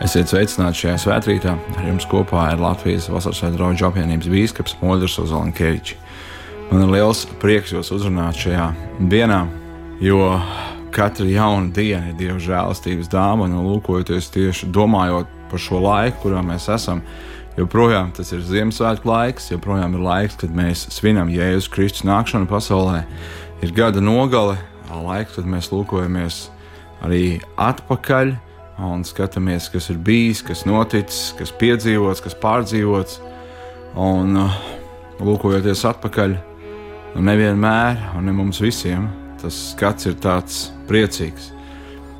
Esiet sveicināti šajā svētkrītā. Ar jums kopā ir Latvijas Vasaras draugu apvienības bīskaps Molders Ozolankevičs. Man ir liels prieks jūs uzrunāt šajā dienā, jo katra jauna diena ir Dieva žēlastības dāvana, lūkojoties tieši domājot par šo laiku, kurā mēs esam, joprojām tas ir Ziemassvētku laiks, joprojām ir laiks, kad mēs svinam Jēzus Kristus nākšanu pasaulē. Ir gada nogale, laiks, kad mēs lūkojamies arī atpakaļ un skatāmies, kas ir bijis, kas noticis, kas piedzīvots, kas pārdzīvots. Un uh, lūkojoties atpakaļ, nu nevienmēr, un ne mums visiem, tas skats ir tāds priecīgs.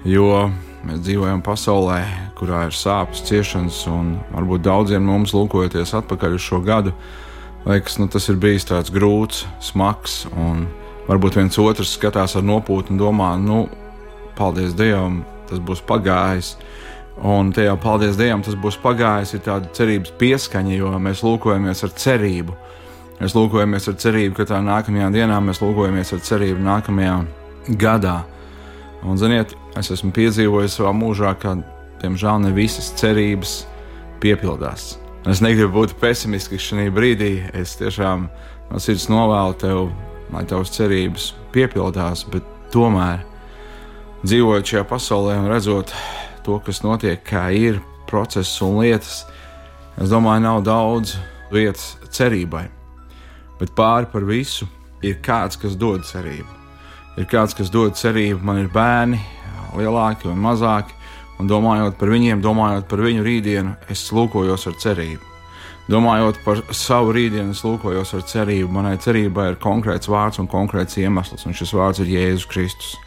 Jo mēs dzīvojam pasaulē, kurā ir sāpes, ciešanas, un varbūt daudziem mums, lūkojoties atpakaļ uz šo gadu, liekas, nu, tas ir bijis tāds grūts, smags, un varbūt viens otrs skatās ar nopūtu un domā, nu, paldies Dievam, tas būs pagājis. Un tajā paldies Dievam, tas būs pagājis, ir tāda cerības pieskaņa, jo mēs lūkojamies ar cerību. Mēs lūkojamies ar cerību, ka tā nākamajā dienā mēs lūkojamies ar cerību nākamajā gadā. Un, ziniet, es esmu piedzīvojis savā mūžā, ka, diemžēl, ne visas cerības piepildās. Es negribu būt pesimistisks šajā brīdī. Es tiešām no sirds novēlu tev, lai tavas cerības piepildās, bet tomēr dzīvojot šajā pasaulē un redzot to, kas notiek, kā ir process un lietas, es domāju, nav daudz vietas cerībai. Bet pāri par visu ir kāds, kas dod cerību. Ir kāds, kas dod cerību, man ir bērni, lielāki un mazāki, un domājot par viņiem, domājot par viņu rītdienu, es lūkojos ar cerību. Domājot par savu rītdienu, es lūkojos ar cerību. Manai cerībai ir konkrēts vārds un konkrēts iemesls, un šis vārds ir Jēzus Kristus.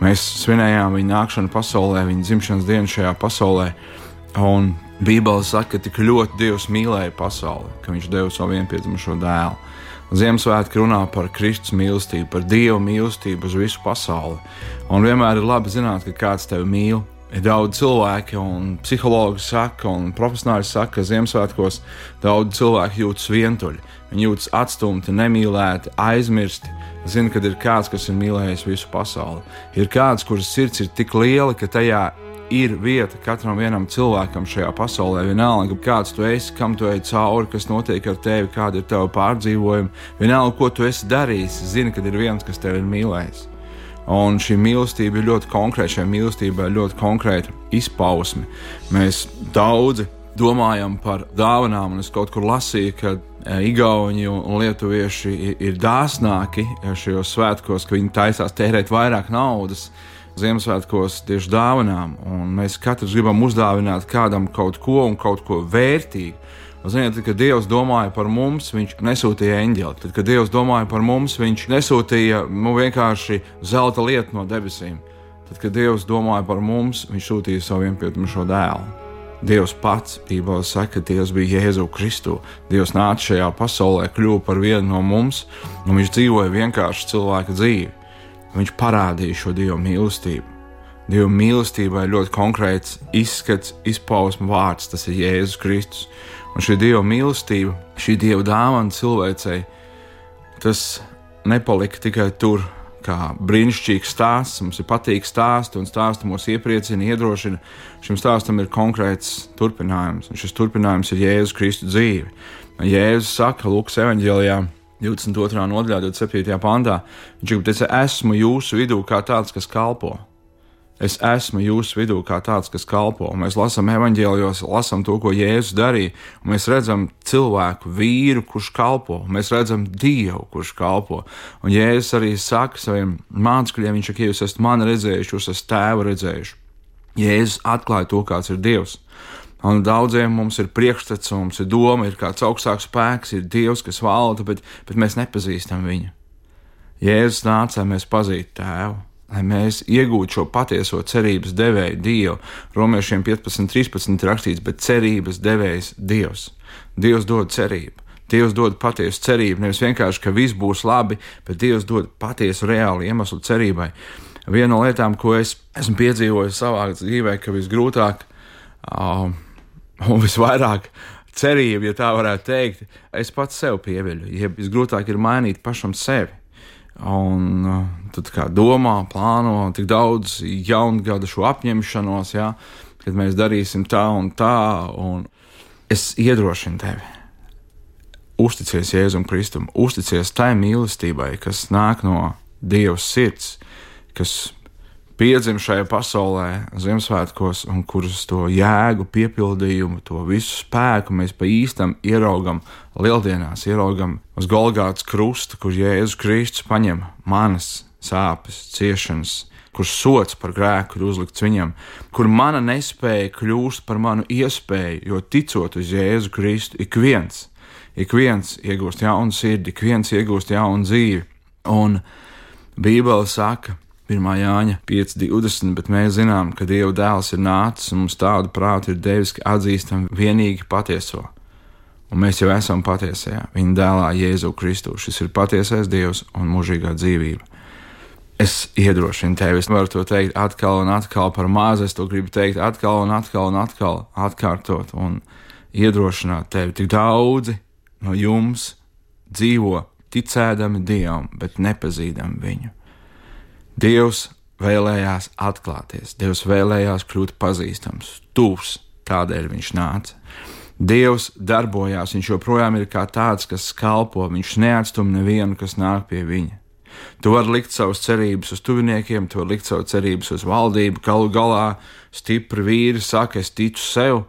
Mēs svinējām viņa nākšanu pasaulē, viņa dzimšanas dienu šajā pasaulē. Un Bībele saka, ka tik ļoti Dievs mīlēja pasauli, ka Viņš deva savu vienpiedzimušo dēlu. Ziemassvētki runā par Kristus mīlestību, par Dieva mīlestību uz visu pasauli. Un vienmēr ir labi zināt, ka kāds tevi mīl. Ir daudz cilvēku, un psihologi saka, un profesionāļi saka, ka Ziemassvētkos daudz cilvēku jūtas vientuļi. Viņi jūtas atstumti, nemīlēti, aizmirsti. Zina, ka ir kāds, kas ir mīlējis visu pasauli. Ir kāds, kuras sirds ir tik liela, ka tajā ir vieta katram vienam cilvēkam šajā pasaulē. Vienalga, kāds tu esi, kam tu ej cauri, kas notiek ar tevi, kāda ir tava pārdzīvojuma. Vienalga, ko tu esi darījis, zini, ka ir viens, kas tevi ir mīlējis. Un šī mīlestība ir ļoti konkrēta, šai mīlestībai ir ļoti konkrēta izpausme. Mēs daudzi domājam par dāvanām, un es kaut kur lasīju, ka e, Igauni un Lietuvieši ir dāsnāki šajos svētkos, ka viņi taisās tērēt vairāk naudas Ziemassvētkos tieši dāvanām, un mēs katrs gribam uzdāvināt kādam kaut ko un kaut ko vērtīgu. Ziniet, tad, kad Dievs domāja par mums, Viņš nesūtīja eņģeli. Tad, kad Dievs domāja par mums, Viņš nesūtīja nu, vienkārši zelta lietu no debesīm. Tad, kad Dievs domāja par mums, Viņš sūtīja savu vienpiedzimušo dēlu. Dievs pats, Bībelē saka, ka Dievs bija Jēzu Kristu. Dievs nāca šajā pasaulē, kļuva par vienu no mums, un viņš dzīvoja vienkārši cilvēka dzīvi. Viņš parādīja šo Dieva mīlestību. Dieva mīlestībai ļoti konkrēts izskats, izpausme vārds, tas ir Jēzus Kristus. Un šī Dieva mīlestība, šī Dieva dāvana cilvēcei, tas nepalika tikai tur, kā brīnišķīgs stāsts. Mums ir patīk stāsti, un stāsti mūs iepriecina, iedrošina. Šim stāstam ir konkrēts turpinājums, un šis turpinājums ir Jēzus Kristus dzīve. Jēzus saka Lūkas evanģēlijā 22. nodaļā, 27. pantā. Viņš teica, esmu jūsu vidū kā tāds, kas kalpo. Es esmu jūsu vidū kā tāds, kas kalpo. Mēs lasām evanģēlijos, lasām to, ko Jēzus darīja. Mēs redzam cilvēku, vīru, kurš kalpo. Mēs redzam Dievu, kurš kalpo. Un Jēzus arī saka saviem mācekļiem, viņš saka, ja jūs esat mani redzējuši, jūs esat tēvu redzējuši. Jēzus atklāja to, kāds ir Dievs. Un daudziem mums ir priekšstats, mums ir doma, ir kāds augstāks spēks, ir Dievs, kas valda, bet, bet mēs nepazīstam viņu. Jēzus nāca, lai mēs pazītu tēvu, lai mēs iegūtu šo patieso cerības devēju Dievu. Romiešiem 15, 13 rakstīts, bet cerības devējs Dievs. Dievs dod cerību. Dievs dod patiesu cerību. Nevis vienkārši, ka viss būs labi, bet Dievs dod patiesu reālu iemeslu cerībai. Viena no lietām, ko es esmu piedzīvojis savā dzīvē, ka visgrūtāk um, un visvairāk cerību, ja tā varētu teikt, es pats sev pieviļu. Ja visgrūtāk ir mainīt pašam sevi. Un uh, tad kā domā, plāno tik daudz jaunu gadu šo apņemšanos, jā, kad mēs darīsim tā un tā, un es iedrošinu tevi. Uzticies Jēzum Kristum, uzticies tai mīlestībai, kas nāk no Dieva sirds, kas piedzim šajā pasaulē, Ziemassvētkos, un kuras to jēgu, piepildījumu, to visu spēku mēs pa īstam ieraugam lieldienās, ieraugam uz Golgātas krusta, kur Jēzus Kristus paņem manas sāpes, ciešanas, kur sots par grēku ir uzlikts viņam, kur mana nespēja kļūst par manu iespēju, jo ticot uz Jēzu Kristu, ik viens, ik viens iegūst jaunu sirdi, ik viens iegūst jaunu dzīvi. Un Bībele saka, 1. Jāņa 5.20, bet mēs zinām, ka Dieva dēls ir nācis un mums tādu prātu ir devis, ka atzīstam vienīgi patieso. Un mēs jau esam patiesajā, viņa dēlā Jēzu Kristu. Šis ir patiesais Dievs un mūžīgā dzīvība. Es iedrošinu tevi, es varu to teikt atkal un atkal par mazu, es to gribu teikt atkal un atkal un atkal atkārtot un iedrošināt tevi. Tik daudzi no jums dzīvo ticēdami Dievam, bet nepazīdami viņu. Dievs vēlējās atklāties, Dievs vēlējās kļūt pazīstams, tuvs, tādēļ viņš nāca. Dievs darbojās, viņš joprojām ir kā tāds, kas kalpo, viņš neatstum nevienu, kas nāk pie viņa. Tu vari likt savas cerības uz tuviniekiem, tu vari likt savas cerības uz valdību, galu galā stipri vīri saka, es ticu sev.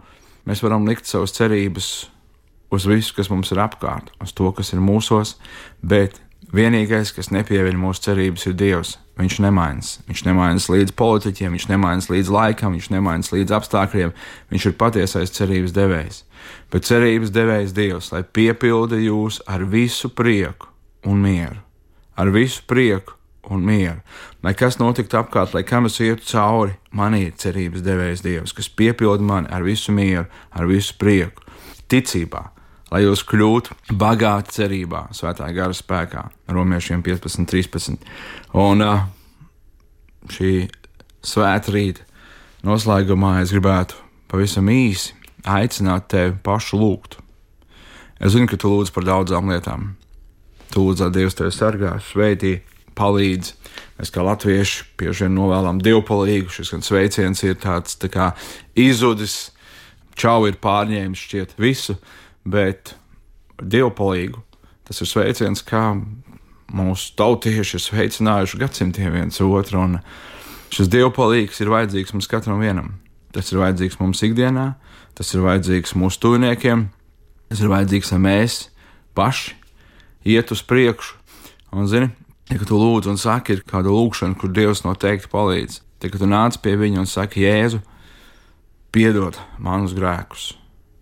Mēs varam likt savas cerības uz visu, kas mums ir apkārt, uz to, kas ir mūsos, bet vienīgais, kas nepieviļ mūsu cerības, ir Dievs. Viņš nemainās. Viņš nemainās līdz politiķiem, viņš nemainās līdz laikam, viņš nemainās līdz apstākļiem. Viņš ir patiesais cerības devējs. Bet cerības devējs Dievs, lai piepilda jūs ar visu prieku un mieru. Ar visu prieku un mieru. Lai kas notiktu apkārt, lai kam es ietu cauri, man ir cerības devējs Dievs, kas piepilda mani ar visu mieru, ar visu prieku, ticībā lai jūs kļūtu bagāti cerībā, svētā gara spēkā, romiešiem 15, 13. Un šī svēta rīta noslēgumā es gribētu pavisam īsi aicināt tevi pašu lūgt. Es zinu, ka tu lūdz par daudzām lietām. Tu lūdz, lai Dievs tevi sargā, sveitī, palīdz. Mēs kā latvieši bieži vien novēlam dievpalīgu. Šis gan sveiciens ir tāds tā kā izudis, čau ir pārņēmis šķiet visu, bet dievpalīgu tas ir sveiciens, kā mūsu tautieši ir sveicinājuši gadsimtiem viens otru, šis dievpalīgs ir vajadzīgs mums katram vienam. Tas ir vajadzīgs mums ikdienā, tas ir vajadzīgs mūsu tuviniekiem, tas ir vajadzīgs, lai mēs paši iet uz priekšu. Un, zini, ja tu lūdz un saki, ir kāda lūkšana, kur Dievs noteikti palīdz, tad, kad tu nāc pie viņa un saki, Jēzu, piedod manus grēkus,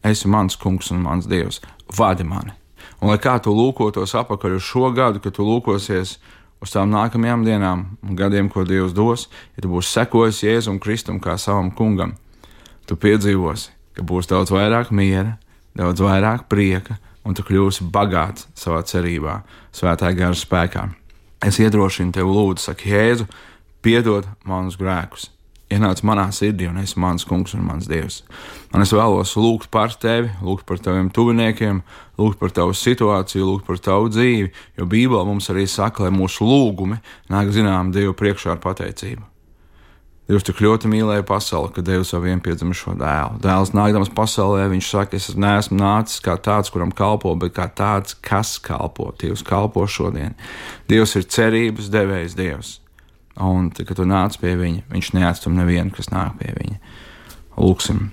esi mans kungs un mans dievs, vadi mani. Un lai kā tu lūkotos apakaļ uz šo gadu, kad tu lūkosies uz tām nākamajām dienām un gadiem, ko Dievs dos, ja tu būsi sekojis Jēzum Kristum kā savam kungam, tu piedzīvosi, ka būs daudz vairāk miera, daudz vairāk prieka, un tu kļūsi bagāts savā cerībā, svētā gara spēkā. Es iedrošinu tevi, lūdzu, saka Jēzu, piedod manus grēkus ienāca manā sirdī, un es esmu mans kungs un mans dievs. Un es vēlos lūgt par tevi, lūgt par taviem tuviniekiem, lūgt par tavu situāciju, lūgt par tavu dzīvi, jo Bībelē mums arī saka, lai mūsu lūgumi nāk zinām Dievu priekšā ar pateicību. Dievs tik ļoti mīlēja pasauli, ka devis savu vienpiedzimušo dēlu. Dēls nākdams pasaulē, viņš saka, es neesmu nācis kā tāds, kuram kalpo, bet kā tāds, kas kalpo. Dievs kalpo šodien. Dievs ir cerības devējs Dievs. Un, kad tu nāc pie viņa, viņš neatstum nevienu, kas nāk pie viņa. Lūksim,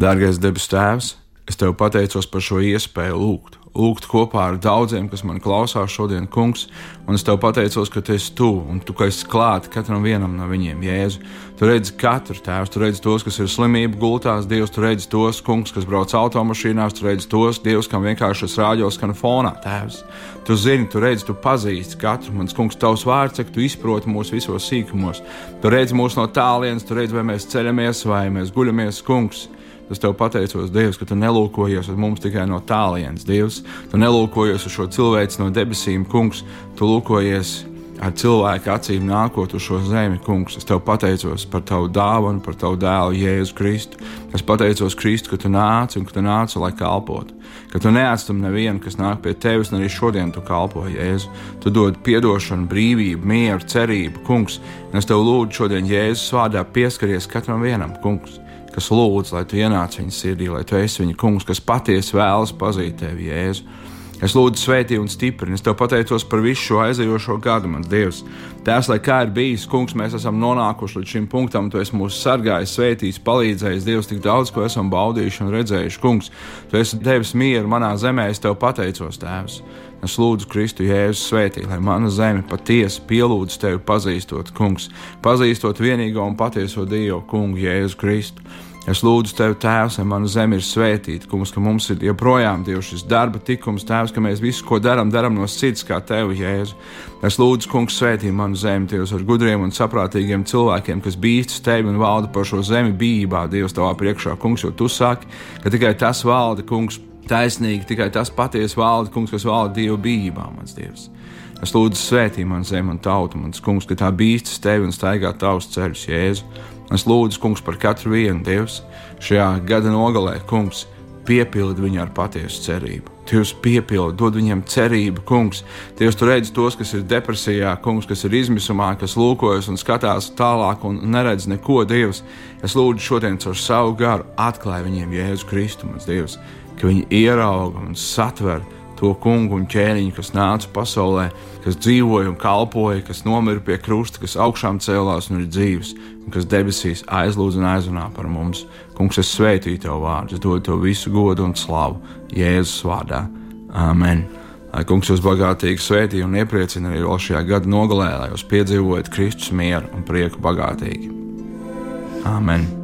dārgais debes Tēvs, es tev pateicos par šo iespēju lūgt lūgt kopā ar daudziem, kas man klausās šodien, kungs. Un es tev pateicos, ka tu esi tu un tu esi klāt katram vienam no viņiem, Jēzu. Tu redzi katru tēvu, tu redzi tos, kas ir slimību gultās, Dievs, tu redzi tos, kungs, kas brauc automašīnās, tu redzi tos, Dievs, kam vienkārši šis rāģos skan fonā, tēvs. Tu zini, tu redzi, tu pazīsti katru, mans kungs, tavs vārds, cik tu izproti mūsu visos sīkumos. Tu redzi mūs no tālienes, tu redzi, vai mēs ceļamies vai mēs guļamies, kungs. Es tev pateicos, Dievs, ka tu nelūkojies uz mums tikai no tālienes, Dievs. Tu nelūkojies uz šo cilvēku no debesīm, Kungs. Tu lūkojies ar cilvēku acīm nākot uz šo zemi, Kungs. Es tev pateicos par tavu dāvanu, par tavu dēlu, Jēzu Kristu. Es pateicos, Kristu, ka tu nāci un ka tu nāci, lai kalpotu. Ka tu neatstum nevienu, kas nāk pie tevis, un arī šodien tu kalpo Jēzu. Tu dod atdošanu, brīvību, mieru, cerību, Kungs. Un es tev lūdzu šodien Jēzus vārdā pieskaries katram vienam, Kungs kas lūdz, lai tu ienāc viņa sirdī, lai tu esi viņa kungs, kas patiesi vēlas pazīt tevi, Jēzu. Es lūdzu, svētī un stiprini. Es tev pateicos par visu šo aizējošo gadu, mans Dievs. Tēvs, lai kā ir bijis, kungs, mēs esam nonākuši līdz šim punktam. Tu esi mūs sargājis, svētījis, palīdzējis. Dievs, tik daudz, ko esam baudījuši un redzējuši. Kungs, tu esi devis mieru manā zemē, es tev pateicos, Tēvs. Es lūdzu Kristu Jēzus svētī, lai mana zeme patiesi pielūdz tevi, pazīstot, kungs, pazīstot vienīgo un patieso Dievu, kungu Jēzu Kristu. Es lūdzu Tevi, Tēvs, lai mana zeme ir svētīta, kungs, ka mums ir joprojām Dievs šis darba tikums, Tēvs, ka mēs visu, ko darām, darām no sirds kā Tevi, Jēzu. Es lūdzu, kungs, svētī manu zemi, Dievs, ar gudriem un saprātīgiem cilvēkiem, kas bīstas Tevi un valda par šo zemi bijībā, Dievs, Tavā priekšā, kungs, jo Tu saki, ka tikai tas valda, kungs, taisnīgi, tikai tas patiesi valda, kungs, kas valda Dieva bijībā, mans Dievs. Es lūdzu, svētī man zemi un tautu, mans kungs, ka tā bīstas Tevi un staigā Tavus ceļus, Jēzu. Es lūdzu, kungs, par katru vienu Dievs šajā gada nogalē, kungs, piepildi viņu ar patiesu cerību. Dievs piepildi, dod viņiem cerību, kungs. Dievs tur redz tos, kas ir depresijā, kungs, kas ir izmisumā, kas lūkojas un skatās tālāk un neredz neko Dievs. Es lūdzu šodien caur savu garu atklāj viņiem Jēzu Kristu, mans Dievs, ka viņi ierauga un satver to kungu un ķēniņu, kas nāca pasaulē, kas dzīvoja un kalpoja, kas nomira pie krusta, kas augšām cēlās un ir dzīves, un kas debesīs aizlūdz un aizrunā par mums. Kungs, es sveitīju tev vārdu, es dodu tev visu godu un slavu Jēzus vārdā. Amen! Lai kungs jūs bagātīgi svētī un iepriecina arī vēl šajā gada nogalē, lai jūs piedzīvojat Kristus mieru un prieku bagātīgi. Amen!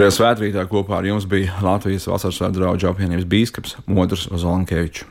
Šajā svētkrītā kopā ar jums bija Latvijas Vasaras draugu apvienības bīskaps Modrs Zolankevičs.